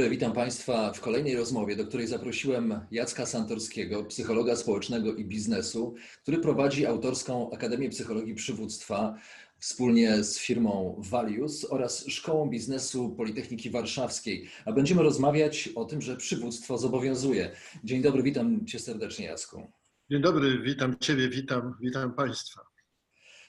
Dobry, witam Państwa w kolejnej rozmowie, do której zaprosiłem Jacka Santorskiego, psychologa społecznego i biznesu, który prowadzi autorską Akademię Psychologii Przywództwa wspólnie z firmą Valius oraz Szkołą Biznesu Politechniki Warszawskiej. A będziemy rozmawiać o tym, że przywództwo zobowiązuje. Dzień dobry, witam Cię serdecznie, Jacku. Dzień dobry, witam Ciebie, witam, witam Państwa.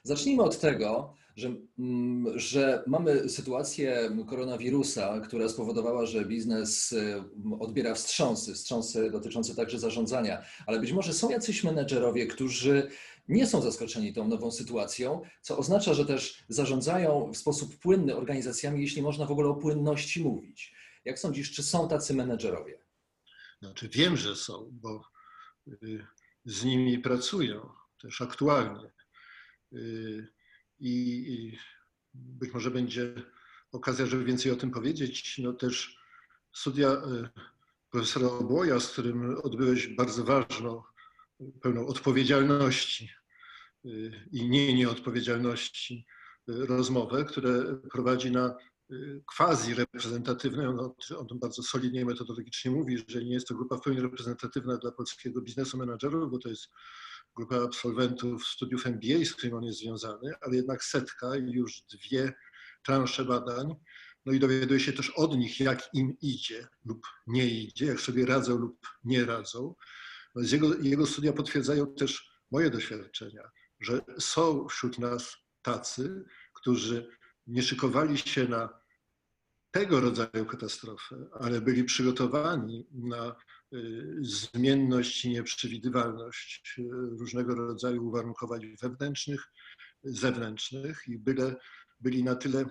Zacznijmy od tego, że, mm, że mamy sytuację koronawirusa, która spowodowała, że biznes y, odbiera wstrząsy, wstrząsy dotyczące także zarządzania, ale być może są jacyś menedżerowie, którzy nie są zaskoczeni tą nową sytuacją, co oznacza, że też zarządzają w sposób płynny organizacjami, jeśli można w ogóle o płynności mówić. Jak sądzisz, czy są tacy menedżerowie? Znaczy wiem, że są, bo y, z nimi pracują też aktualnie. I być może będzie okazja, żeby więcej o tym powiedzieć. No też studia e, profesora Obłoja, z którym odbyłeś bardzo ważną, pełną odpowiedzialności e, i nie nieodpowiedzialności e, rozmowę, które prowadzi na quasi reprezentatywne, on, on tym bardzo solidnie metodologicznie mówi, że nie jest to grupa w pełni reprezentatywna dla polskiego biznesu menadżerów, bo to jest grupa absolwentów studiów MBA, z którym on jest związany, ale jednak setka i już dwie transze badań. No i dowiaduje się też od nich, jak im idzie lub nie idzie, jak sobie radzą lub nie radzą. No jego, jego studia potwierdzają też moje doświadczenia, że są wśród nas tacy, którzy nie szykowali się na tego rodzaju katastrofę, ale byli przygotowani na zmienność i nieprzewidywalność y, różnego rodzaju uwarunkowań wewnętrznych, zewnętrznych i byle, byli na tyle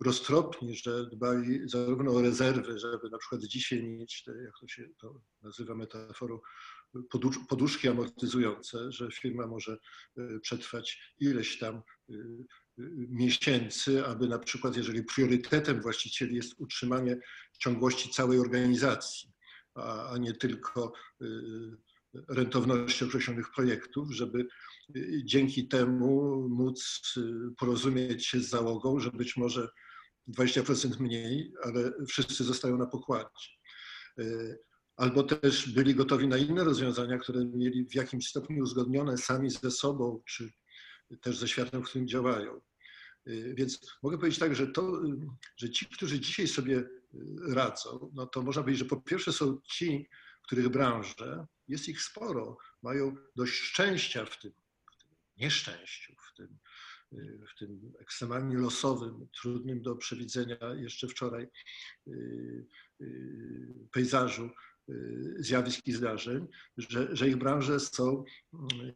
roztropni, że dbali zarówno o rezerwy, żeby na przykład dzisiaj mieć, te, jak to się to nazywa metaforą, poduszki amortyzujące, że firma może y, przetrwać ileś tam miesięcy, aby na przykład, jeżeli priorytetem właścicieli jest utrzymanie ciągłości całej organizacji, a nie tylko y, rentowności określonych projektów, żeby y, dzięki temu móc y, porozumieć się z załogą, że być może 20% mniej, ale wszyscy zostają na pokładzie. Albo też byli gotowi na inne rozwiązania, które mieli w jakimś stopniu uzgodnione sami ze sobą, czy też ze światem, w którym działają. Więc mogę powiedzieć tak, że, to, że ci, którzy dzisiaj sobie radzą, no to można powiedzieć, że po pierwsze są ci, których branże, jest ich sporo, mają dość szczęścia w tym, w tym nieszczęściu, w tym, w tym ekstremalnie losowym, trudnym do przewidzenia jeszcze wczoraj y, y, pejzażu y, zjawisk i zdarzeń, że, że ich branże są,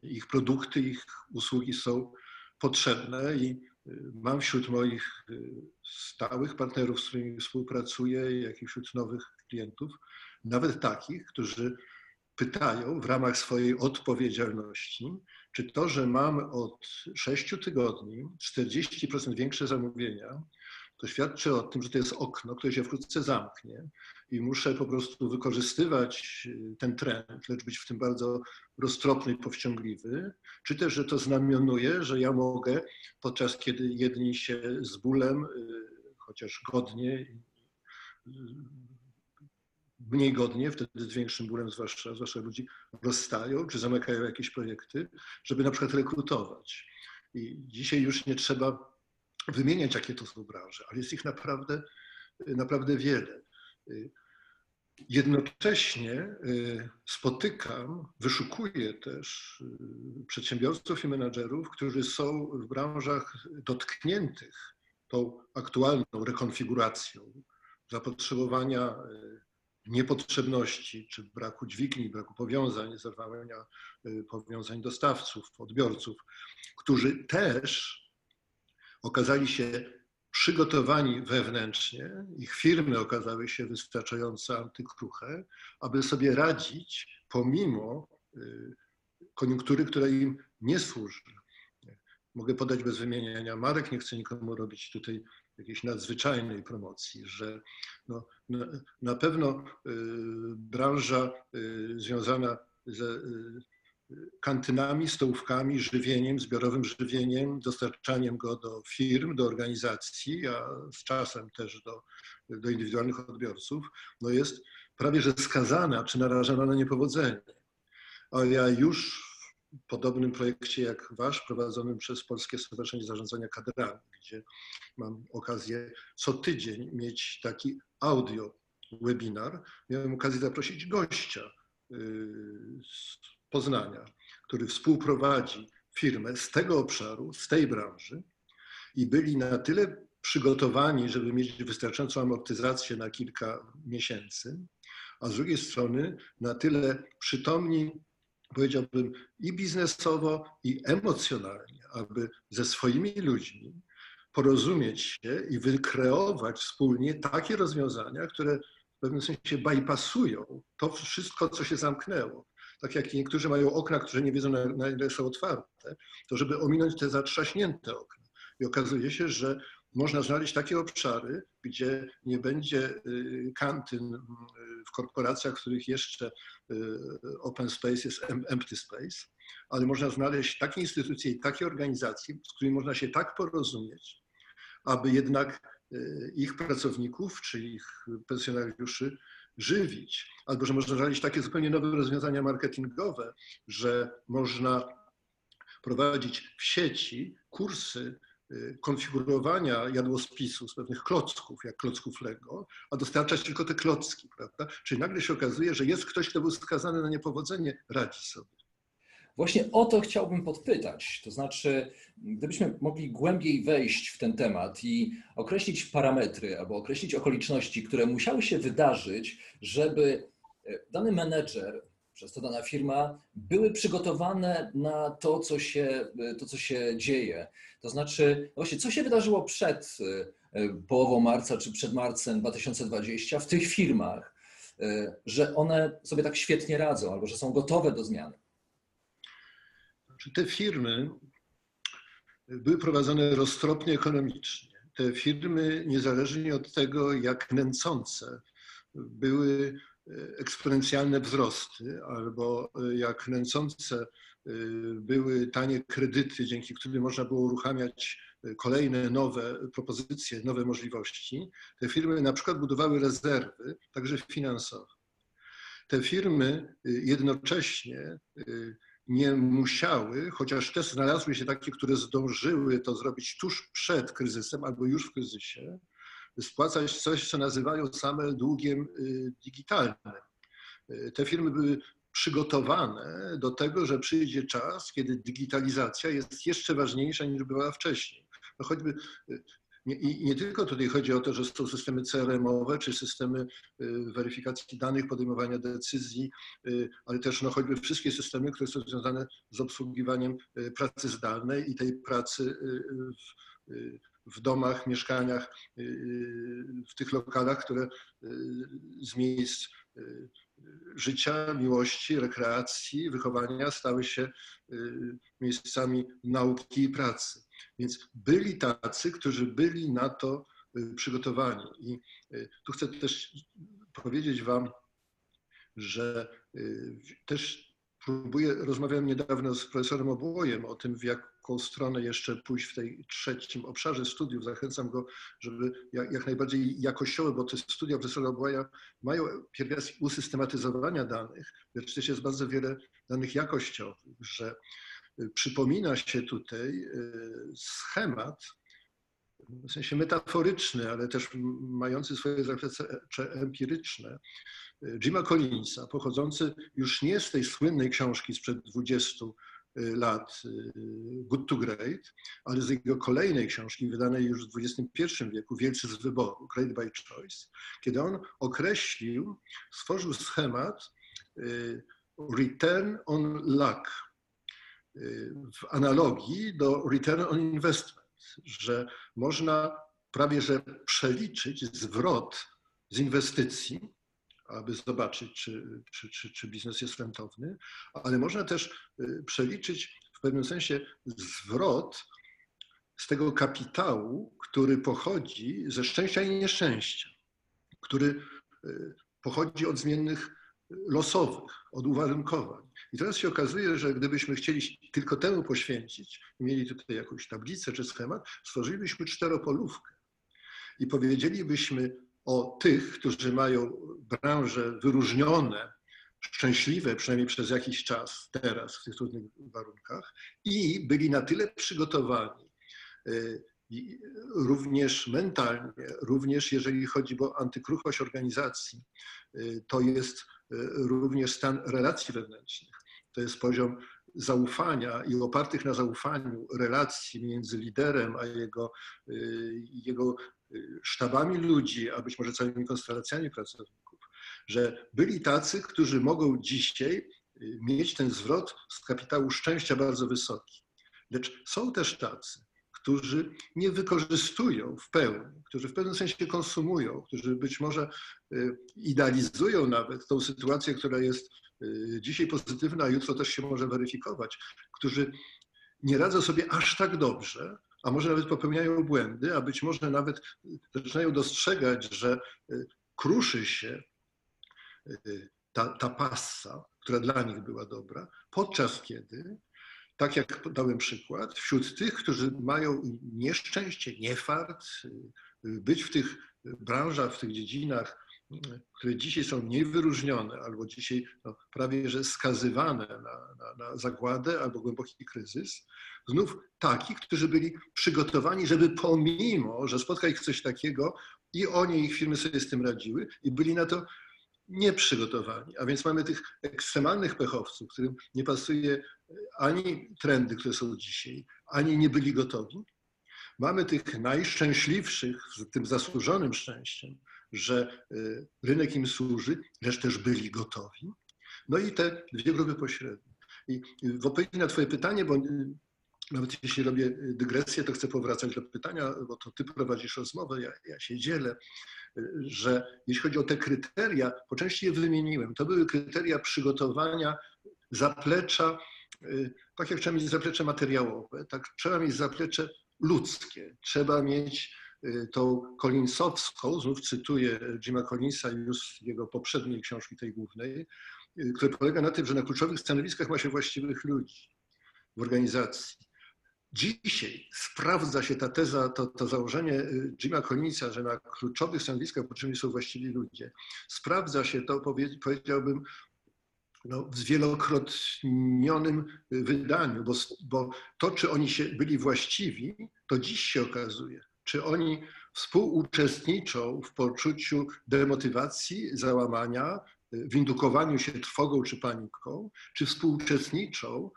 ich produkty, ich usługi są potrzebne i Mam wśród moich y, stałych partnerów, z którymi współpracuję, jak i wśród nowych klientów, nawet takich, którzy pytają w ramach swojej odpowiedzialności, czy to, że mam od 6 tygodni 40% większe zamówienia, to świadczy o tym, że to jest okno, które się wkrótce zamknie i muszę po prostu wykorzystywać y, ten trend, lecz być w tym bardzo roztropny i powściągliwy, czy też, że to znamionuje, że ja mogę, podczas kiedy jedni się z bólem, y, chociaż godnie, y, mniej godnie, wtedy z większym bólem, zwłaszcza, zwłaszcza ludzi, rozstają czy zamykają jakieś projekty, żeby na przykład rekrutować. I dzisiaj już nie trzeba wymieniać, jakie to są branże, ale jest ich naprawdę, naprawdę wiele. Jednocześnie y, spotykam, wyszukuję też y, przedsiębiorców i menadżerów, którzy są w branżach dotkniętych tą aktualną rekonfiguracją zapotrzebowania y, niepotrzebności, czy braku dźwigni, braku powiązań, zerwania powiązań dostawców, odbiorców, którzy też okazali się przygotowani wewnętrznie, ich firmy okazały się wystarczająco antykruche, aby sobie radzić pomimo y, koniunktury, która im nie służy. Mogę podać bez wymieniania marek, nie chcę nikomu robić tutaj jakiejś nadzwyczajnej promocji, że no, na, na pewno y, branża y, związana ze kantynami, stołówkami, żywieniem, zbiorowym żywieniem, dostarczaniem go do firm, do organizacji, a z czasem też do, do indywidualnych odbiorców, no jest prawie że skazana czy narażona na niepowodzenie. A ja już w podobnym projekcie jak wasz, prowadzonym przez Polskie Stowarzyszenie Zarządzania Kadrami, gdzie mam okazję co tydzień mieć taki audio webinar, miałem okazję zaprosić gościa z Poznania, który współprowadzi firmę z tego obszaru, z tej branży i byli na tyle przygotowani, żeby mieć wystarczającą amortyzację na kilka miesięcy, a z drugiej strony na tyle przytomni, powiedziałbym, i biznesowo, i emocjonalnie, aby ze swoimi ludźmi porozumieć się i wykreować wspólnie takie rozwiązania, które w pewnym sensie bypassują to wszystko, co się zamknęło tak jak niektórzy mają okna, które nie wiedzą na, ile są otwarte, to żeby ominąć te zatrzaśnięte okna. I okazuje się, że można znaleźć takie obszary, gdzie nie będzie y, kantyn y, w korporacjach, w których jeszcze y, open space jest empty space, ale można znaleźć takie instytucje i takie organizacje, z którymi można się tak porozumieć, aby jednak ich pracowników czy ich pensjonariuszy żywić, albo że można znaleźć takie zupełnie nowe rozwiązania marketingowe, że można prowadzić w sieci kursy y, konfigurowania jadłospisu z pewnych klocków, jak klocków Lego, a dostarczać tylko te klocki, prawda? Czyli nagle się okazuje, że jest ktoś, kto był skazany na niepowodzenie, radzi sobie. Właśnie o to chciałbym podpytać. To znaczy, gdybyśmy mogli głębiej wejść w ten temat i określić parametry albo określić okoliczności, które musiały się wydarzyć, żeby e, dany menedżer, przez to dana firma, były przygotowane na to, co się, e, to, co się dzieje. To znaczy, właśnie, co się wydarzyło przed e, połową marca czy przed marcem 2020 w tych firmach, że one sobie tak świetnie radzą albo że są gotowe do zmiany że te firmy były prowadzone roztropnie ekonomicznie. Te firmy, niezależnie od tego, jak nęcące były e, eksponencjalne wzrosty, albo e, jak nęcące e, były tanie kredyty, dzięki którym można było uruchamiać kolejne nowe propozycje, nowe możliwości, te firmy na przykład budowały rezerwy, także finansowe. Te firmy jednocześnie nie musiały, chociaż też znalazły się takie, które zdążyły to zrobić tuż przed kryzysem albo już w kryzysie, spłacać coś, co nazywają same długiem y, digitalnym. Y, te firmy były przygotowane do tego, że przyjdzie czas, kiedy digitalizacja jest jeszcze ważniejsza niż była wcześniej. No choćby i nie tylko tutaj chodzi o to, że są systemy CRM-owe czy systemy y, weryfikacji danych, podejmowania decyzji, y, ale też no, choćby wszystkie systemy, które są związane z obsługiwaniem y, pracy zdalnej i tej pracy w, w domach, mieszkaniach, w tych lokalach, które z miejsc życia, miłości, rekreacji, wychowania stały się miejscami nauki i pracy. Więc byli tacy, którzy byli na to y, przygotowani. I y, tu chcę też powiedzieć Wam, że y, też próbuję, rozmawiałem niedawno z profesorem Obłojem o tym, w jaką stronę jeszcze pójść w tej trzecim obszarze studiów. Zachęcam go, żeby jak, najbardziej jakościowe, bo te studia profesora Obłoja mają pierwiastek usystematyzowania danych, lecz też jest bardzo wiele danych jakościowych, że przypomina się tutaj e, schemat, w sensie metaforyczny, ale też mający swoje zakresie empiryczne, e, Jima Collinsa, pochodzący już nie z tej słynnej książki sprzed 20 e, lat Good to Great, ale z jego kolejnej książki, wydanej już w XXI wieku, Wielcy z wyboru, Great by Choice, kiedy on określił, stworzył schemat Return on Luck, w analogii do return on investment. że można prawie że przeliczyć zwrot z inwestycji, aby zobaczyć, czy, czy, czy, czy biznes jest rentowny, ale można też y, przeliczyć w pewnym sensie zwrot z tego kapitału, który pochodzi ze szczęścia i nieszczęścia, który y, pochodzi od zmiennych losowych, od uwarunkowań. I teraz się okazuje, że gdybyśmy chcieli tylko temu poświęcić, mieli tutaj jakąś tablicę czy schemat, stworzylibyśmy czteropolówkę i powiedzielibyśmy o tych, którzy mają branże wyróżnione, szczęśliwe, przynajmniej przez jakiś czas teraz w tych trudnych warunkach i byli na tyle przygotowani, y, również mentalnie, również jeżeli chodzi o antykruchość organizacji, y, to jest również stan relacji wewnętrznych. To jest poziom zaufania i opartych na zaufaniu relacji między liderem a jego, jego sztabami ludzi, a być może całymi konstelacjami pracowników, że byli tacy, którzy mogą dzisiaj mieć ten zwrot z kapitału szczęścia bardzo wysoki. Lecz są też tacy, którzy nie wykorzystują w pełni, którzy w pewnym sensie konsumują, którzy być może y, idealizują nawet tą sytuację, która jest y, dzisiaj pozytywna, a jutro też się może weryfikować, którzy nie radzą sobie aż tak dobrze, a może nawet popełniają błędy, a być może nawet zaczynają dostrzegać, że y, kruszy się ta, ta passa, która dla nich była dobra, podczas kiedy tak jak dałem przykład, wśród tych, którzy mają nieszczęście, niefart, być w tych branżach, w tych dziedzinach, które dzisiaj są mniej wyróżnione, albo dzisiaj no, prawie że skazywane na, na, na zagładę albo głęboki kryzys, znów takich, którzy byli przygotowani, żeby pomimo, że spotka ich coś takiego, i oni, ich firmy sobie z tym radziły i byli na to nieprzygotowani. A więc mamy tych ekstremalnych pechowców, którym nie pasuje ani trendy, które są dzisiaj, ani nie byli gotowi. Mamy tych najszczęśliwszych z tym zasłużonym szczęściem, że y, rynek im służy, lecz też byli gotowi. No i te dwie grupy pośrednie. I w odpowiedzi na Twoje pytanie, bo nawet jeśli robię dygresję, to chcę powracać do pytania, bo to Ty prowadzisz rozmowę, ja, ja się dzielę że jeśli chodzi o te kryteria, po części je wymieniłem. To były kryteria przygotowania zaplecza, y, tak jak trzeba mieć zaplecze materiałowe, tak trzeba mieć zaplecze ludzkie. Trzeba mieć y, tą Collinsowską, znów cytuję Jima Collinsa już z jego poprzedniej książki, tej głównej, y, która polega na tym, że na kluczowych stanowiskach ma się właściwych ludzi w organizacji. Dzisiaj sprawdza się ta teza, to, to założenie y, Jima Collinsa, że na kluczowych stanowiskach potrzebni są właściwi ludzie. Sprawdza się to, powiedziałbym, no, w zwielokrotnionym wydaniu, bo, bo to, czy oni się byli właściwi, to dziś się okazuje. Czy oni współuczestniczą w poczuciu demotywacji, załamania, w indukowaniu się trwogą czy paniką, czy współuczestniczą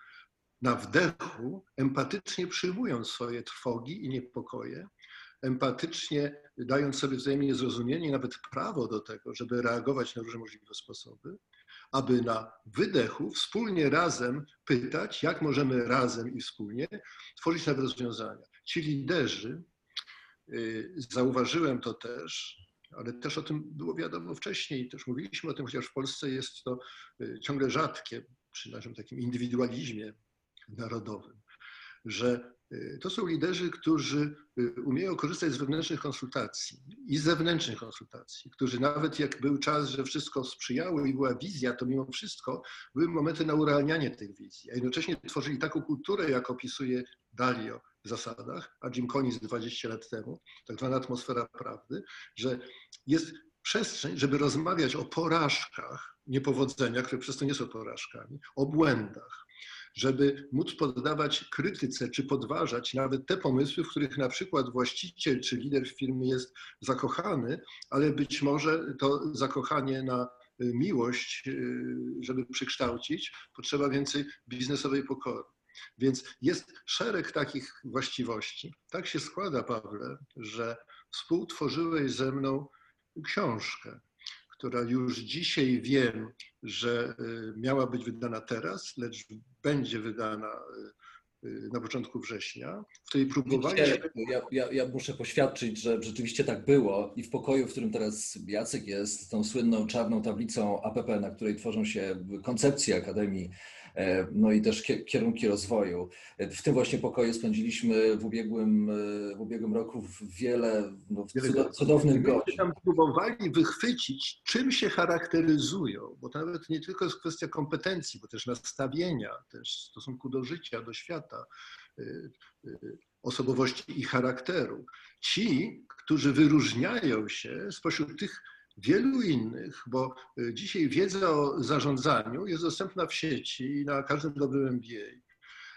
na wdechu, empatycznie przyjmując swoje trwogi i niepokoje, empatycznie dając sobie wzajemnie zrozumienie i nawet prawo do tego, żeby reagować na różne możliwe sposoby, aby na wydechu wspólnie razem pytać, jak możemy razem i wspólnie tworzyć nowe rozwiązania. Ci liderzy, y, zauważyłem to też, ale też o tym było wiadomo wcześniej, też mówiliśmy o tym, chociaż w Polsce jest to y, ciągle rzadkie, przy naszym takim indywidualizmie narodowym, że y, to są liderzy, którzy y, umieją korzystać z wewnętrznych konsultacji i zewnętrznych konsultacji, którzy nawet jak był czas, że wszystko sprzyjało i była wizja, to mimo wszystko były momenty na urealnianie tych wizji, a jednocześnie tworzyli taką kulturę, jak opisuje Dalio w zasadach, a Jim Collins 20 lat temu, tak zwana atmosfera prawdy, że jest przestrzeń, żeby rozmawiać o porażkach, niepowodzeniach, które przez to nie są porażkami, o błędach, żeby móc poddawać krytyce czy podważać nawet te pomysły, w których na przykład właściciel czy lider firmy jest zakochany, ale być może to zakochanie na y, miłość, y, żeby przekształcić, potrzeba więcej biznesowej pokory. Więc jest szereg takich właściwości. Tak się składa, Pawle, że współtworzyłeś ze mną książkę która już dzisiaj wiem, że y, miała być wydana teraz, lecz będzie wydana y, na początku września, w której próbowaliśmy... Ja, ja, ja, muszę poświadczyć, że rzeczywiście tak było i w pokoju, w którym teraz Jacek jest, tą słynną czarną tablicą APP, na której tworzą się koncepcje Akademii E, no i też kierunki rozwoju. E, w tym właśnie pokoju spędziliśmy w ubiegłym, e, w ubiegłym roku wiele no, cudownych godzin. Tam próbowali wychwycić, czym się charakteryzują, bo to nawet nie tylko jest kwestia kompetencji, bo też nastawienia, też w stosunku do życia, do świata, osobowości i charakteru. Ci, którzy wyróżniają się spośród tych wielu innych, bo y, dzisiaj wiedza o zarządzaniu jest dostępna w sieci i na każdym dobrym MBA.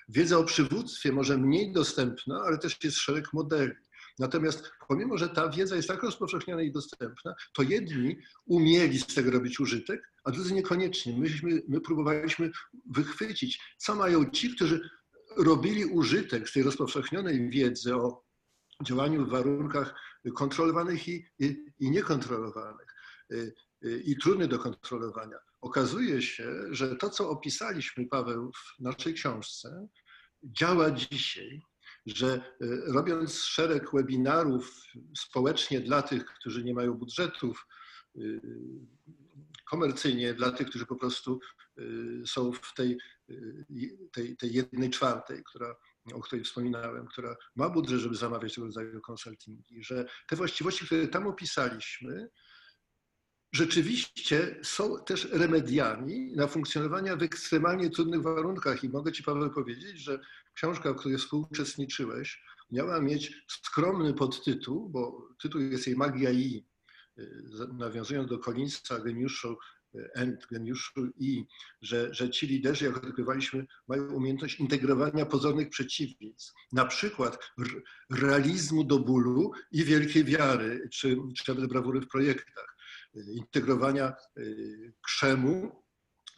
Wiedza o przywództwie może mniej dostępna, ale też jest szereg modeli. Natomiast pomimo, że ta wiedza jest tak rozpowszechniona i dostępna, to jedni umieli z tego robić użytek, a drudzy niekoniecznie. Myśmy, my próbowaliśmy wychwycić, co mają ci, którzy robili użytek z tej rozpowszechnionej wiedzy o działaniu w warunkach kontrolowanych i, i, i niekontrolowanych y, y, i trudnych do kontrolowania. Okazuje się, że to, co opisaliśmy, Paweł, w naszej książce, działa dzisiaj, że y, robiąc szereg webinarów społecznie dla tych, którzy nie mają budżetów, komercyjnie dla tych, którzy po prostu są w tej, tej, tej jednej czwartej, która o której wspominałem, która ma budżet, żeby zamawiać tego rodzaju konsultingi, że te właściwości, które tam opisaliśmy, rzeczywiście są też remediami na funkcjonowanie w ekstremalnie trudnych warunkach. I mogę Ci, Paweł, powiedzieć, że książka, w której współuczestniczyłeś, miała mieć skromny podtytuł, bo tytuł jest jej Magia I, nawiązując do Collinsa, geniuszu end geniuszu i że, że ci liderzy, jak odkrywaliśmy, mają umiejętność integrowania pozornych przeciwieństw. Na przykład realizmu do bólu i wielkiej wiary, czy, czy nawet brawury w projektach. Integrowania y, krzemu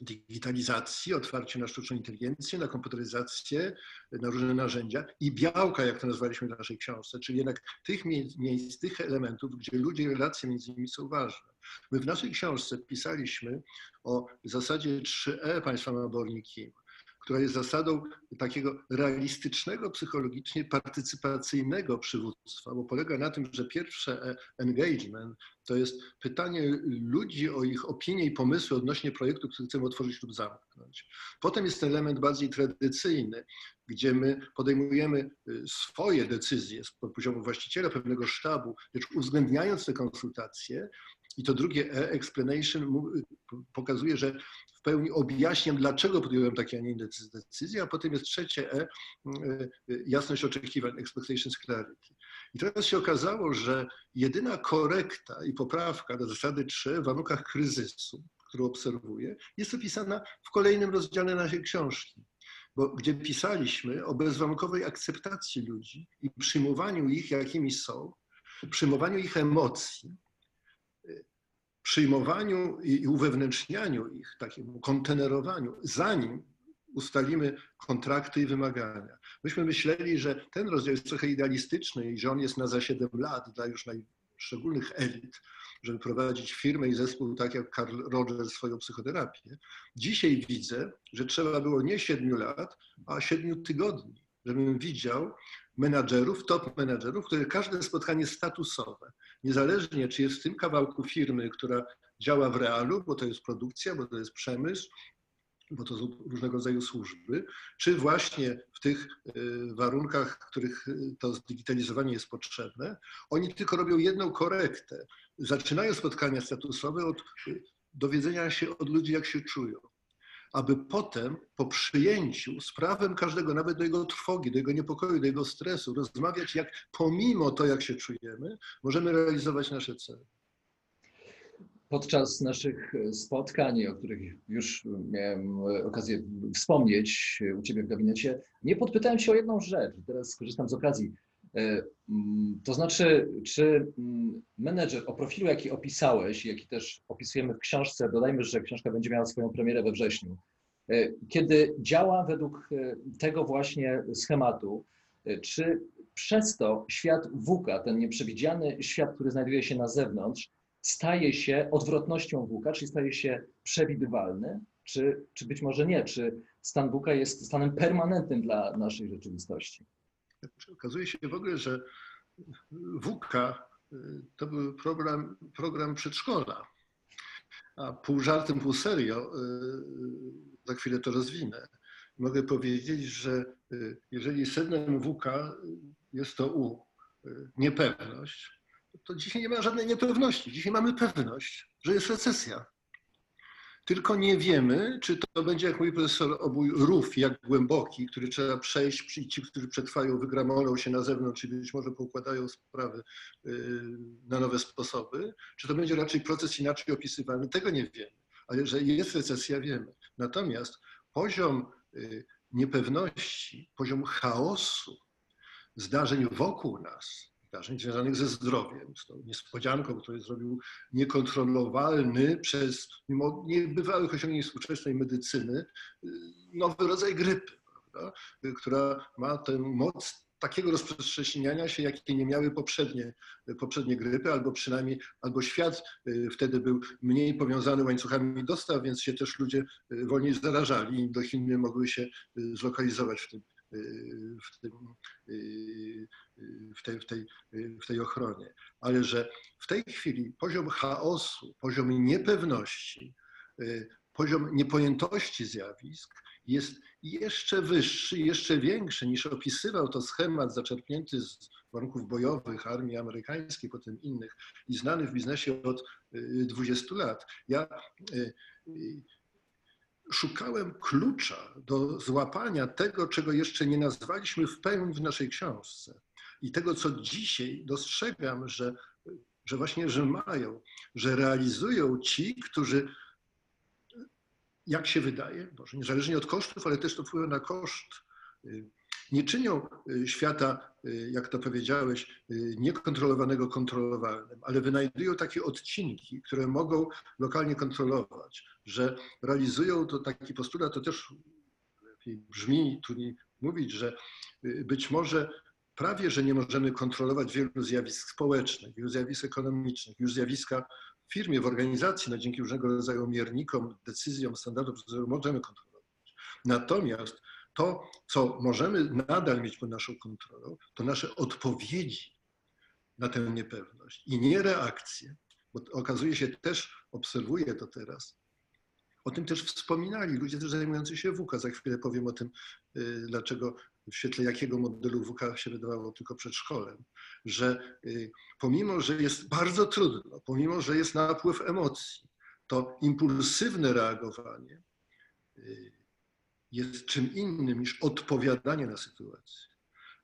digitalizacji, otwarcie na sztuczną inteligencję, na komputeryzację, na różne narzędzia i białka, jak to nazwaliśmy w naszej książce, czyli jednak tych miejsc, tych elementów, gdzie ludzie i relacje między nimi są ważne. My w naszej książce pisaliśmy o zasadzie 3E państwa naborniki, która jest zasadą takiego realistycznego, psychologicznie partycypacyjnego przywództwa, bo polega na tym, że pierwsze e, engagement to jest pytanie ludzi o ich opinie i pomysły odnośnie projektu, który chcemy otworzyć lub zamknąć. Potem jest element bardziej tradycyjny, gdzie my podejmujemy y, swoje decyzje z poziomu właściciela pewnego sztabu, lecz uwzględniając te konsultacje, i to drugie explanation, pokazuje, że pełni objaśniam, dlaczego podjąłem takie, a nie inne decyzje, a potem jest trzecie E, e, jasność oczekiwań, expectations clarity. I teraz się okazało, że jedyna korekta i poprawka do zasady 3 w warunkach kryzysu, którą obserwuję, jest opisana w kolejnym rozdziale naszej książki, bo gdzie pisaliśmy o bezwarunkowej akceptacji ludzi i przyjmowaniu ich, jakimi są, przyjmowaniu ich emocji, przyjmowaniu i uwewnętrznianiu ich, takiemu kontenerowaniu, zanim ustalimy kontrakty i wymagania. Myśmy myśleli, że ten rozdział jest trochę idealistyczny i że on jest na za 7 lat dla już najszczególnych elit, żeby prowadzić firmę i zespół tak jak Carl Rogers swoją psychoterapię. Dzisiaj widzę, że trzeba było nie 7 lat, a 7 tygodni, żebym widział menadżerów, top menadżerów, które każde spotkanie statusowe, niezależnie czy jest w tym kawałku firmy, która działa w realu, bo to jest produkcja, bo to jest przemysł, bo to są różnego rodzaju służby, czy właśnie w tych y, warunkach, w których y, to zdigitalizowanie jest potrzebne, oni tylko robią jedną korektę. Zaczynają spotkania statusowe od y, dowiedzenia się od ludzi, jak się czują aby potem po przyjęciu z prawem każdego, nawet do jego trwogi, do jego niepokoju, do jego stresu, rozmawiać, jak pomimo to, jak się czujemy, możemy realizować nasze cele. Podczas naszych spotkań, o których już miałem okazję wspomnieć u Ciebie w gabinecie, nie podpytałem się o jedną rzecz. Teraz skorzystam z okazji. E, mm, to znaczy, czy mm, menedżer o profilu, jaki opisałeś, jaki też opisujemy w książce, dodajmy, że książka będzie miała swoją premierę we wrześniu, e, kiedy działa według e, tego właśnie schematu, czy przez to świat WUKA, ten nieprzewidziany świat, który znajduje się na zewnątrz, staje się odwrotnością WUKA, czyli staje się przewidywalny, czy, czy być może nie, czy stan VUCA jest stanem permanentnym dla naszej rzeczywistości. Okazuje się w ogóle, że WUKA y, to był program, program przedszkola. A pół żartem, pół serio, y, za chwilę to rozwinę. Mogę powiedzieć, że y, jeżeli sednem WUKA jest to U, niepewność, to dzisiaj nie ma żadnej niepewności. Dzisiaj mamy pewność, że jest recesja. Tylko nie wiemy, czy to będzie, jak mówi profesor Obój, rów jak głęboki, który trzeba przejść i ci, którzy przetrwają, wygramolą się na zewnątrz i być może poukładają sprawy y, na nowe sposoby, czy to będzie raczej proces inaczej opisywany, tego nie wiemy. Ale że jest recesja, wiemy. Natomiast poziom y, niepewności, poziom chaosu, zdarzeń wokół nas, zdarzeń związanych ze zdrowiem, z tą niespodzianką, którą zrobił niekontrolowalny przez, mimo niebywałych osiągnięć współczesnej medycyny, nowy rodzaj grypy, prawda? która ma tę moc takiego rozprzestrzeniania się, jakie nie miały poprzednie, poprzednie grypy, albo przynajmniej, albo świat y, wtedy był mniej powiązany łańcuchami dostaw, więc się też ludzie y, wolniej zarażali i do Chin mogły się y, zlokalizować w tym, w, tym, w, tej, w, tej, w tej ochronie. Ale że w tej chwili poziom chaosu, poziom niepewności, poziom niepojętości zjawisk jest jeszcze wyższy, jeszcze większy niż opisywał to schemat zaczerpnięty z warunków bojowych armii amerykańskiej, potem innych i znany w biznesie od 20 lat. Ja szukałem klucza do złapania tego, czego jeszcze nie nazwaliśmy w pełni w naszej książce. I tego, co dzisiaj dostrzegam, że, że właśnie, że mają, że realizują ci, którzy, jak się wydaje, może niezależnie od kosztów, ale też to wpływa na koszt nie czynią y, świata, y, jak to powiedziałeś, y, niekontrolowanego kontrolowalnym, ale wynajdują takie odcinki, które mogą lokalnie kontrolować, że realizują to taki postulat, to też brzmi tu nie mówić, że być może prawie, że nie możemy kontrolować wielu zjawisk społecznych, wielu zjawisk ekonomicznych, już zjawiska w firmie, w organizacji, no dzięki różnego rodzaju miernikom, decyzjom, standardom, możemy kontrolować. Natomiast to, co możemy nadal mieć pod naszą kontrolą, to nasze odpowiedzi na tę niepewność i nie reakcje, bo okazuje się też, obserwuję to teraz, o tym też wspominali ludzie też zajmujący się WUKA. Za chwilę powiem o tym, y, dlaczego w świetle jakiego modelu WUKA się wydawało tylko przedszkolem, że y, pomimo, że jest bardzo trudno, pomimo, że jest napływ emocji, to impulsywne reagowanie y, jest czym innym niż odpowiadanie na sytuację.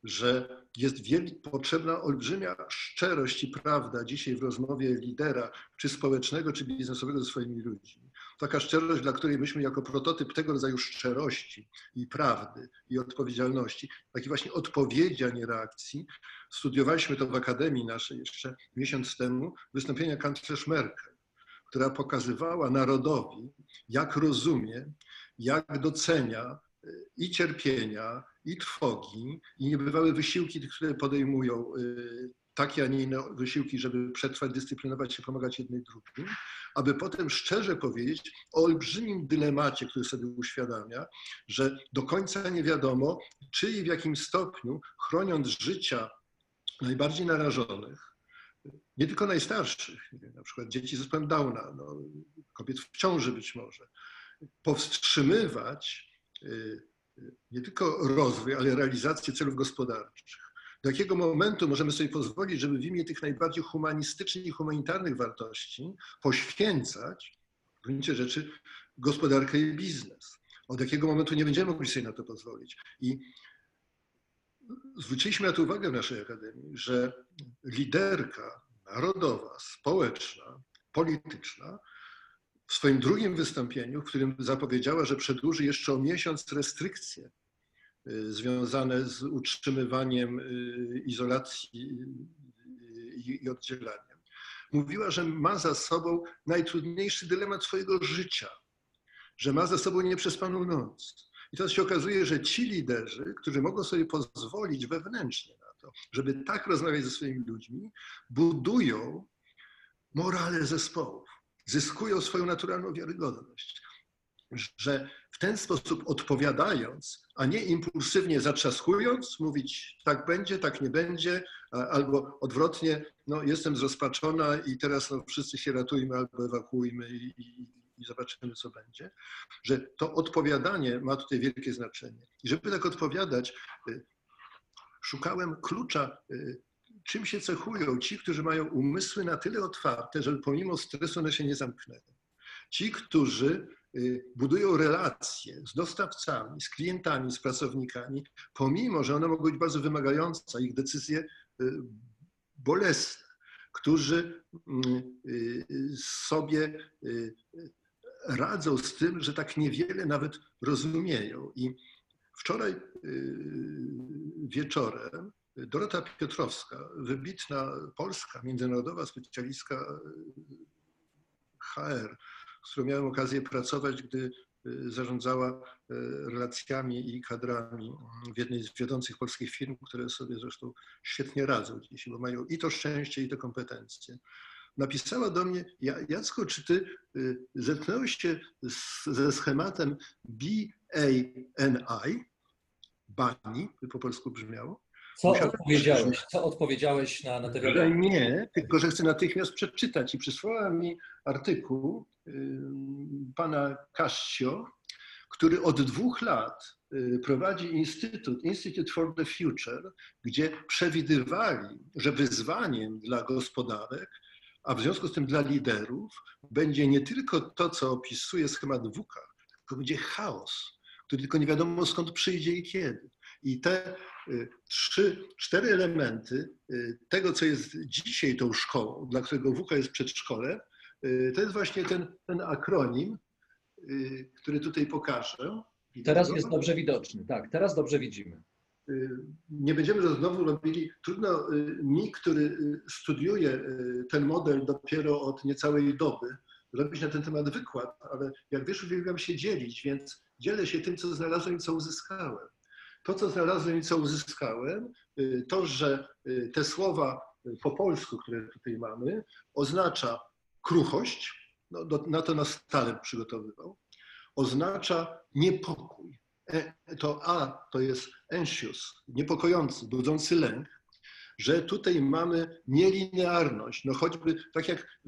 Że jest potrzebna olbrzymia szczerość i prawda dzisiaj w rozmowie lidera, czy społecznego, czy biznesowego ze swoimi ludźmi. Taka szczerość, dla której myśmy jako prototyp tego rodzaju szczerości i prawdy i odpowiedzialności, taki właśnie odpowiedzi, a nie reakcji, studiowaliśmy to w Akademii naszej jeszcze miesiąc temu, wystąpienia kanclerz Merkel, która pokazywała narodowi, jak rozumie jak docenia y, i cierpienia, i trwogi, i niebywałe wysiłki, które podejmują y, takie, a nie inne wysiłki, żeby przetrwać, dyscyplinować się, pomagać jednej drugim, aby potem szczerze powiedzieć o olbrzymim dylemacie, który sobie uświadamia, że do końca nie wiadomo, czy i w jakim stopniu, chroniąc życia najbardziej narażonych, nie tylko najstarszych, na przykład dzieci z zespołem Downa, no, kobiet w ciąży być może, powstrzymywać y, y, nie tylko rozwój, ale realizację celów gospodarczych. Do jakiego momentu możemy sobie pozwolić, żeby w imię tych najbardziej humanistycznych i humanitarnych wartości poświęcać w gruncie rzeczy gospodarkę i biznes? Od jakiego momentu nie będziemy mogli sobie na to pozwolić? I zwróciliśmy na to uwagę w naszej akademii, że liderka narodowa, społeczna, polityczna w swoim drugim wystąpieniu, w którym zapowiedziała, że przedłuży jeszcze o miesiąc restrykcje y, związane z utrzymywaniem y, izolacji y, i oddzielaniem. Mówiła, że ma za sobą najtrudniejszy dylemat swojego życia, że ma za sobą nieprzespaną noc. I teraz się okazuje, że ci liderzy, którzy mogą sobie pozwolić wewnętrznie na to, żeby tak rozmawiać ze swoimi ludźmi, budują morale zespołów zyskują swoją naturalną wiarygodność. że w ten sposób odpowiadając, a nie impulsywnie zatrzaskując, mówić tak będzie, tak nie będzie, albo odwrotnie, no jestem zrozpaczona i teraz no, wszyscy się ratujmy albo ewakuujmy i, i, i zobaczymy, co będzie, że to odpowiadanie ma tutaj wielkie znaczenie. I żeby tak odpowiadać, y, szukałem klucza, y, czym się cechują ci, którzy mają umysły na tyle otwarte, że pomimo stresu one się nie zamknęły. Ci, którzy y, budują relacje z dostawcami, z klientami, z pracownikami, pomimo, że one mogą być bardzo wymagające, ich decyzje bolesne, którzy mm, sobie radzą z tym, że tak niewiele nawet rozumieją. I wczoraj y, wieczorem Dorota Piotrowska, wybitna polska, międzynarodowa specjalistka HR, z którą miałem okazję pracować, gdy y, zarządzała y, relacjami i kadrami w jednej z wiodących polskich firm, które sobie zresztą świetnie radzą dziś, bo mają i to szczęście, i te kompetencje napisała do mnie, Jacku, czy ty zetknąłeś się ze schematem BANI, BANI, by po polsku brzmiało? Co Musiałem odpowiedziałeś? Co odpowiedziałeś na, na te wiadomości? Nie, tylko że chcę natychmiast przeczytać i przysłała mi artykuł y, pana Cascio, który od dwóch lat y, prowadzi Instytut, Institute for the Future, gdzie przewidywali, że wyzwaniem dla gospodarek a w związku z tym dla liderów będzie nie tylko to, co opisuje schemat WUKA, tylko będzie chaos, który tylko nie wiadomo skąd przyjdzie i kiedy. I te y, trzy, cztery elementy y, tego, co jest dzisiaj tą szkołą, dla którego WUKA jest przedszkole, y, to jest właśnie ten, ten akronim, który tutaj pokażę. Teraz jest dobrze widoczny, tak, teraz dobrze widzimy. Nie będziemy znowu robili, trudno mi, który studiuje ten model dopiero od niecałej doby, robić na ten temat wykład, ale jak wiesz, uwielbiam się dzielić, więc dzielę się tym, co znalazłem i co uzyskałem. To, co znalazłem i co uzyskałem, to, że te słowa po polsku, które tutaj mamy, oznacza kruchość, no, do, na to nas stale przygotowywał, oznacza niepokój, E, to A to jest anxious, niepokojący, budzący lęk, że tutaj mamy nielinearność. No choćby tak jak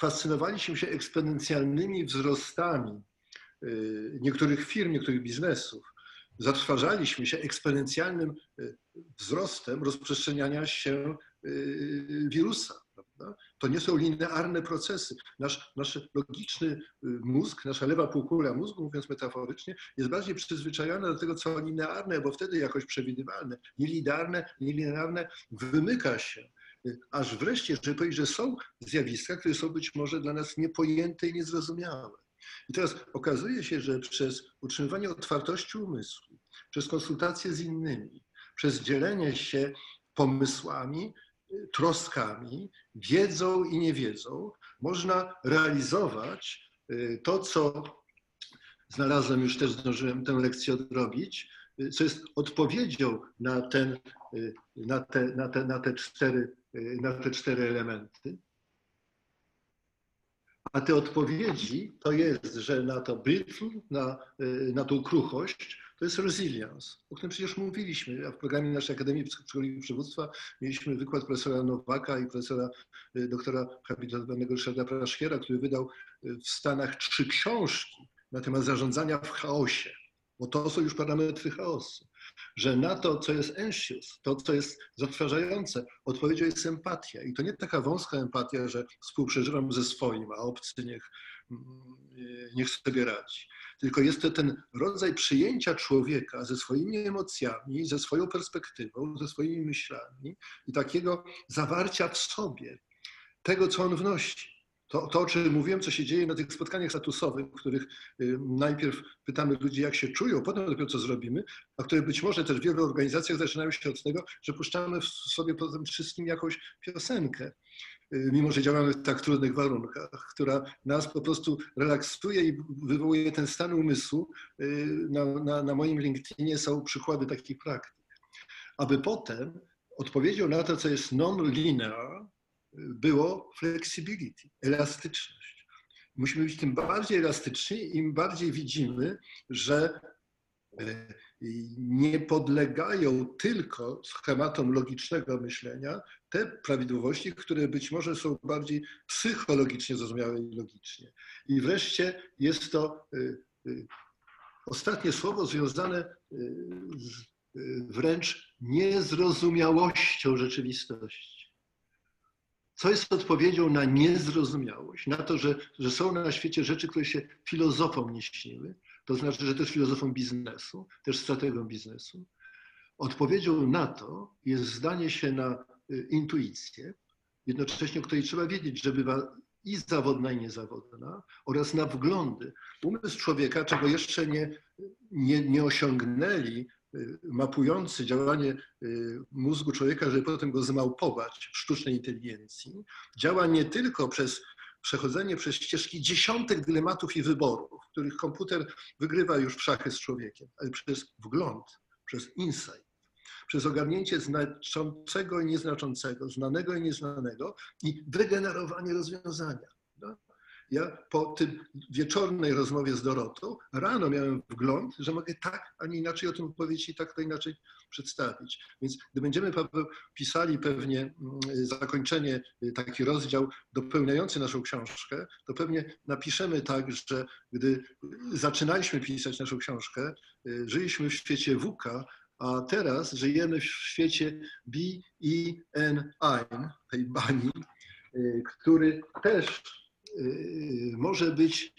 fascynowaliśmy się eksponencjalnymi wzrostami y, niektórych firm, niektórych biznesów, zatrważaliśmy się eksponencjalnym y, wzrostem rozprzestrzeniania się y, wirusa. Prawda? To nie są linearne procesy. Nasz, nasz logiczny y, mózg, nasza lewa półkula mózgu, mówiąc metaforycznie, jest bardziej przyzwyczajona do tego, co linearne, bo wtedy jakoś przewidywalne. Nielinearne, nielinearne wymyka się. Aż wreszcie, żeby powiedzieć, że są zjawiska, które są być może dla nas niepojęte i niezrozumiałe. I teraz okazuje się, że przez utrzymywanie otwartości umysłu, przez konsultacje z innymi, przez dzielenie się pomysłami, troskami, wiedzą i niewiedzą można realizować y, to, co znalazłem, już też zdążyłem tę lekcję odrobić, y, co jest odpowiedzią na, ten, y, na, te, na, te, na, te, cztery, na te cztery elementy. A te odpowiedzi to jest, że na to brittle, na, na tą kruchość, to jest resilience, o którym przecież mówiliśmy, a w programie naszej Akademii Psychologii Przywództwa mieliśmy wykład profesora Nowaka i profesora y, doktora habilitowanego Ryszarda Praszkiera, który wydał y, w Stanach trzy książki na temat zarządzania w chaosie, bo to są już parametry chaosu że na to, co jest anxious, to, co jest zatrważające, odpowiedzią jest empatia. I to nie taka wąska empatia, że współprzeżywam ze swoim, a obcy niech, mm, niech sobie radzi. Tylko jest to ten rodzaj przyjęcia człowieka ze swoimi emocjami, ze swoją perspektywą, ze swoimi myślami i takiego zawarcia w sobie tego, co on wnosi. To, to, o czym mówiłem, co się dzieje na tych spotkaniach statusowych, w których y, najpierw pytamy ludzi, jak się czują, potem dopiero co zrobimy, a które być może też w wielu organizacjach zaczynają się od tego, że puszczamy w sobie po tym wszystkim jakąś piosenkę, y, mimo że działamy w tak trudnych warunkach, która nas po prostu relaksuje i wywołuje ten stan umysłu. Y, na, na, na moim LinkedInie są przykłady takich praktyk. Aby potem odpowiedzią na to, co jest non-linear, było flexibility, elastyczność. Musimy być tym bardziej elastyczni, im bardziej widzimy, że e, nie podlegają tylko schematom logicznego myślenia te prawidłowości, które być może są bardziej psychologicznie zrozumiałe i logicznie. I wreszcie jest to ostatnie słowo związane z wręcz niezrozumiałością rzeczywistości. Co jest odpowiedzią na niezrozumiałość, na to, że, że są na świecie rzeczy, które się filozofom nie śniły, to znaczy, że też filozofom biznesu, też strategom biznesu. Odpowiedzią na to jest zdanie się na y, intuicję, jednocześnie o której trzeba wiedzieć, że bywa i zawodna, i niezawodna, oraz na wglądy. Umysł człowieka, czego jeszcze nie, nie, nie osiągnęli mapujący działanie y, mózgu człowieka, żeby potem go zmałpować w sztucznej inteligencji, działa nie tylko przez przechodzenie przez ścieżki dziesiątek dylematów i wyborów, których komputer wygrywa już w szachy z człowiekiem, ale przez wgląd, przez insight, przez ogarnięcie znaczącego i nieznaczącego, znanego i nieznanego i wygenerowanie rozwiązania. Ja po tym wieczornej rozmowie z Dorotą rano miałem wgląd, że mogę tak, a nie inaczej o tym opowiedzieć i tak to inaczej przedstawić. Więc gdy będziemy pisali pewnie mm, zakończenie, y, taki rozdział dopełniający naszą książkę, to pewnie napiszemy tak, że gdy zaczynaliśmy pisać naszą książkę, y, żyliśmy w świecie WK, a teraz żyjemy w świecie B-E-N-I, tej bani, y, który też może być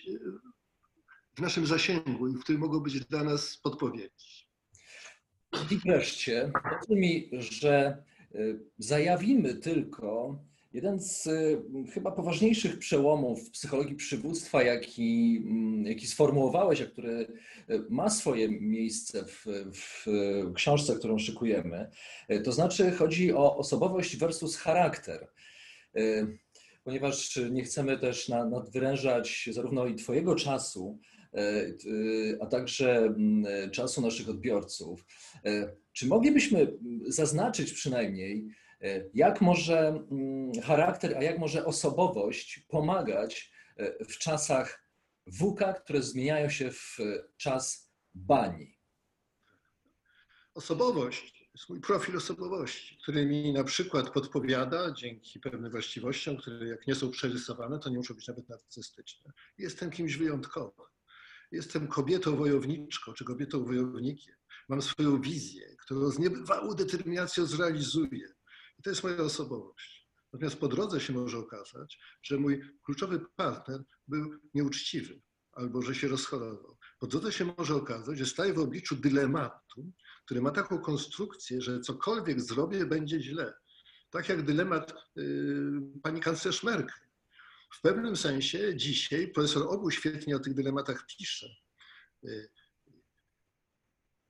w naszym zasięgu i w którym mogą być dla nas podpowiedzi. I wreszcie, mi, że y, zajawimy tylko jeden z y, chyba poważniejszych przełomów w psychologii przywództwa, jaki, mm, jaki sformułowałeś, a który ma swoje miejsce w, w książce, którą szykujemy. To znaczy chodzi o osobowość versus charakter ponieważ nie chcemy też nadwyrężać zarówno i Twojego czasu, e, e, a także mm, czasu naszych odbiorców. E, czy moglibyśmy zaznaczyć przynajmniej, jak może mm, charakter, a jak może osobowość pomagać w czasach WUKA, które zmieniają się w czas bani? Osobowość mój profil osobowości, który mi na przykład podpowiada dzięki pewnym właściwościom, które jak nie są przerysowane, to nie muszą być nawet narcystyczne. Jestem kimś wyjątkowym. Jestem kobietą wojowniczką czy kobietą wojownikiem. Mam swoją wizję, którą z niebywałą determinacją zrealizuję. I to jest moja osobowość. Natomiast po drodze się może okazać, że mój kluczowy partner był nieuczciwy albo że się rozchorował. Po drodze się może okazać, że staję w obliczu dylematu, który ma taką konstrukcję, że cokolwiek zrobię, będzie źle. Tak jak dylemat y, pani kanclerz Merkel. W pewnym sensie dzisiaj profesor Obu świetnie o tych dylematach pisze. Y,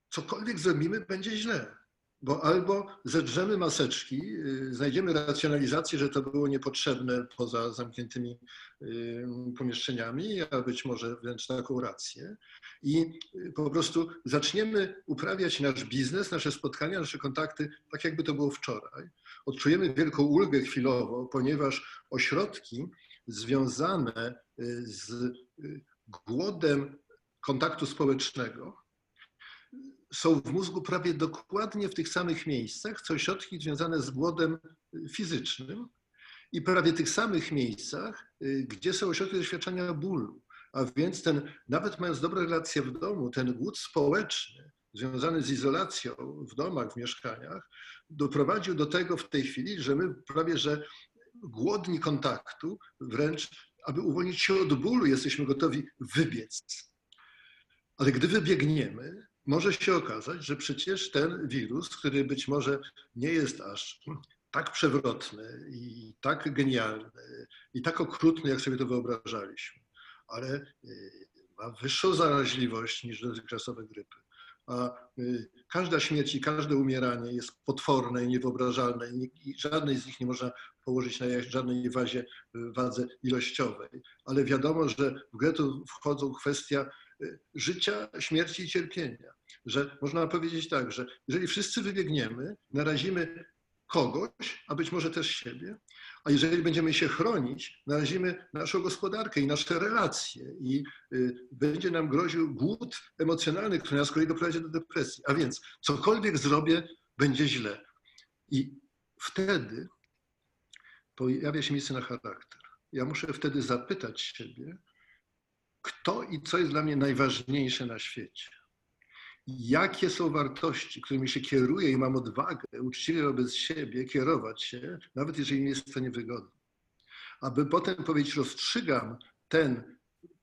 cokolwiek zrobimy, będzie źle bo albo zedrzemy maseczki, y, znajdziemy racjonalizację, że to było niepotrzebne poza zamkniętymi y, pomieszczeniami, a być może wręcz taką rację. I y, po prostu zaczniemy uprawiać nasz biznes, nasze spotkania, nasze kontakty tak, jakby to było wczoraj. Odczujemy wielką ulgę chwilowo, ponieważ ośrodki związane z głodem kontaktu społecznego, są w mózgu prawie dokładnie w tych samych miejscach, co ośrodki związane z głodem fizycznym i prawie tych samych miejscach, y, gdzie są ośrodki doświadczenia bólu. A więc ten, nawet mając dobre relacje w domu, ten głód społeczny związany z izolacją w domach, w mieszkaniach, doprowadził do tego w tej chwili, że my prawie, że głodni kontaktu, wręcz aby uwolnić się od bólu, jesteśmy gotowi wybiec. Ale gdy wybiegniemy, może się okazać, że przecież ten wirus, który być może nie jest aż tak przewrotny i tak genialny i tak okrutny, jak sobie to wyobrażaliśmy, ale y, ma wyższą zaraźliwość niż dotychczasowe grypy. A y, każda śmierć i każde umieranie jest potworne i niewyobrażalne i żadnej z nich nie można położyć na żadnej wazie, y, wadze ilościowej. Ale wiadomo, że w grę tu wchodzą kwestia życia, śmierci i cierpienia. Że można powiedzieć tak, że jeżeli wszyscy wybiegniemy, narazimy kogoś, a być może też siebie. A jeżeli będziemy się chronić, narazimy naszą gospodarkę i nasze relacje i y, będzie nam groził głód emocjonalny, który nas kolei doprowadzi do depresji. A więc cokolwiek zrobię, będzie źle. I wtedy pojawia się miejsce na charakter. Ja muszę wtedy zapytać siebie, kto i co jest dla mnie najważniejsze na świecie. Jakie są wartości, którymi się kieruję i mam odwagę uczciwie wobec siebie kierować się, nawet jeżeli mi jest to niewygodne. Aby potem powiedzieć, rozstrzygam ten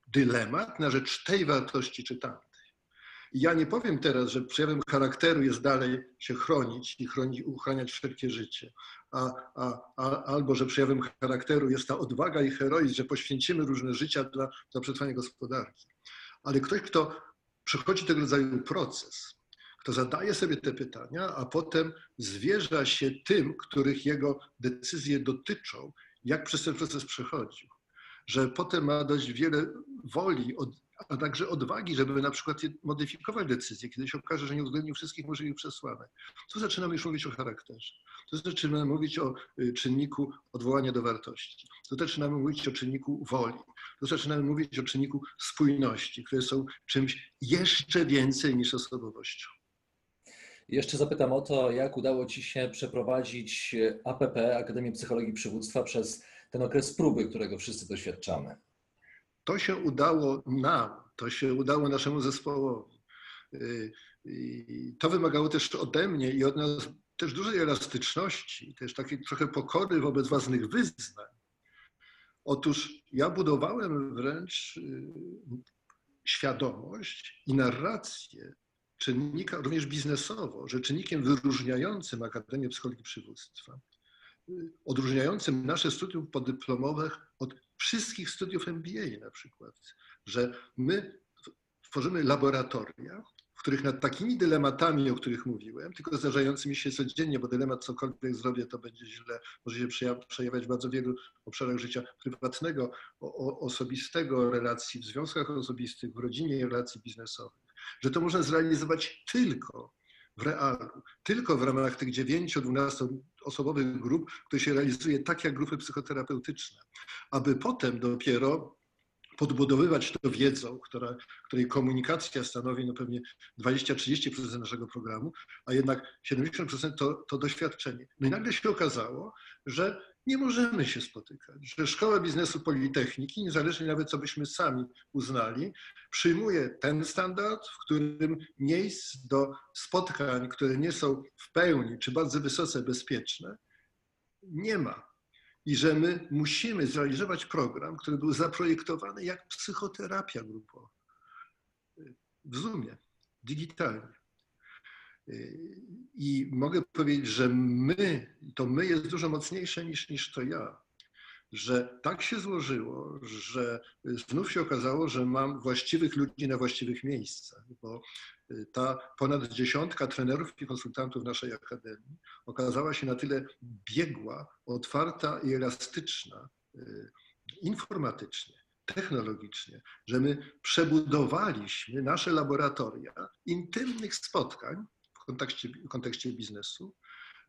dylemat na rzecz tej wartości czy tamtej. Ja nie powiem teraz, że przejawem charakteru jest dalej się chronić i chronić, uchraniać wszelkie życie, a, a, a, albo że przejawem charakteru jest ta odwaga i heroizm, że poświęcimy różne życia dla, dla przetrwania gospodarki. Ale ktoś, kto przechodzi tego rodzaju proces, kto zadaje sobie te pytania, a potem zwierza się tym, których jego decyzje dotyczą, jak przez ten proces przechodził. Że potem ma dość wiele woli, od, a także odwagi, żeby na przykład modyfikować decyzje, kiedy się okaże, że nie uwzględnił wszystkich możliwych przesłanek. Tu zaczynamy już mówić o charakterze. Tu zaczynamy mówić o y, czynniku odwołania do wartości. Tu zaczynamy mówić o czynniku woli. Tu zaczynamy mówić o czynniku spójności, które są czymś jeszcze więcej niż osobowością. Jeszcze zapytam o to, jak udało Ci się przeprowadzić APP, Akademię Psychologii Przywództwa, przez ten okres próby, którego wszyscy doświadczamy. To się udało nam, to się udało naszemu zespołowi. Y, I to wymagało też ode mnie i od nas też dużej elastyczności, też takiej trochę pokory wobec własnych wyznań. Otóż ja budowałem wręcz y, świadomość i narrację czynnika, również biznesowo, że czynnikiem wyróżniającym Akademię Psychologii Przywództwa, y, odróżniającym nasze studium podyplomowe od wszystkich studiów MBA na przykład, że my tworzymy laboratoria, w których nad takimi dylematami, o których mówiłem, tylko zdarzającymi się codziennie, bo dylemat cokolwiek zrobię, to będzie źle, może się przejawiać w bardzo wielu obszarach życia prywatnego, osobistego, relacji w związkach osobistych, w rodzinie, relacji biznesowych, że to można zrealizować tylko w realu, tylko w ramach tych 9-12 osobowych grup, które się realizuje tak jak grupy psychoterapeutyczne, aby potem dopiero podbudowywać to wiedzą, która, której komunikacja stanowi no pewnie 20-30% naszego programu, a jednak 70% to, to doświadczenie. No i nagle się okazało, że nie możemy się spotykać, że Szkoła Biznesu Politechniki, niezależnie nawet co byśmy sami uznali, przyjmuje ten standard, w którym miejsc do spotkań, które nie są w pełni czy bardzo wysoce bezpieczne, nie ma i że my musimy zrealizować program, który był zaprojektowany jak psychoterapia grupowa w Zoomie, digitalnie. I mogę powiedzieć, że my, to my jest dużo mocniejsze niż, niż to ja. Że tak się złożyło, że znów się okazało, że mam właściwych ludzi na właściwych miejscach, bo y, ta ponad dziesiątka trenerów i konsultantów naszej akademii okazała się na tyle biegła, otwarta i elastyczna y, informatycznie, technologicznie, że my przebudowaliśmy nasze laboratoria intymnych spotkań w kontekście, w kontekście biznesu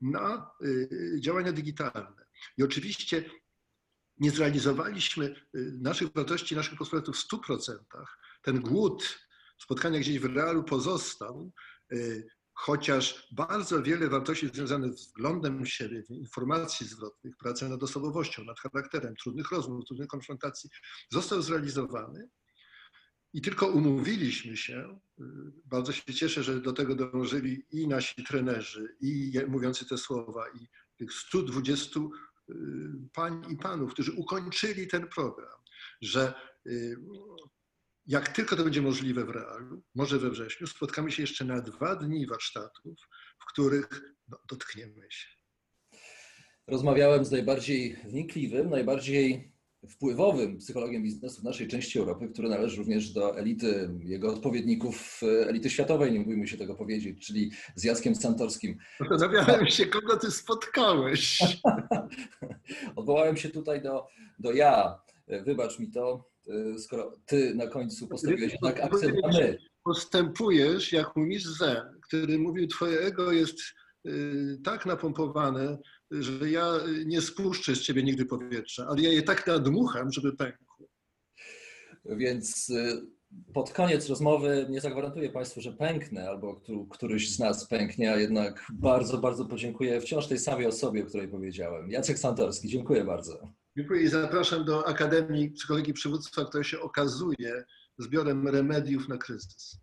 na y, działania digitalne. I oczywiście nie zrealizowaliśmy y, naszych wartości, naszych postulatów w 100%, ten głód spotkania gdzieś w realu pozostał, y, chociaż bardzo wiele wartości związanych z wglądem siebie, informacji zwrotnych, pracy nad osobowością, nad charakterem, trudnych rozmów, trudnych konfrontacji został zrealizowany. I tylko umówiliśmy się, y, bardzo się cieszę, że do tego dążyli i nasi trenerzy, i mówiący te słowa, i tych 120 pań i panów, którzy ukończyli ten program, że y, jak tylko to będzie możliwe w realu, może we wrześniu, spotkamy się jeszcze na dwa dni warsztatów, w których no, dotkniemy się. Rozmawiałem z najbardziej wnikliwym, najbardziej wpływowym psychologiem biznesu w naszej części Europy, który należy również do elity, jego odpowiedników e, elity światowej, nie mógłbym się tego powiedzieć, czyli z Jackiem Santorskim. Zastanawiałem się, kogo ty spotkałeś. Odwołałem się tutaj do, do ja. E, wybacz mi to, e, skoro ty na końcu postawiłeś tak akcent na my. Postępujesz jak mistrz Zen, który mówił, twoje ego jest tak napompowane, że ja nie spuszczę z ciebie nigdy powietrza, ale ja je tak nadmucham, żeby pękło. Więc y, pod koniec rozmowy nie zagwarantuję Państwu, że pęknę albo któ- któryś z nas pęknie, a jednak bardzo, bardzo podziękuję wciąż tej samej osobie, o której powiedziałem. Jacek Santorski, dziękuję bardzo. Dziękuję i zapraszam do Akademii Psychologii Przywództwa, która się okazuje zbiorem remediów na kryzys.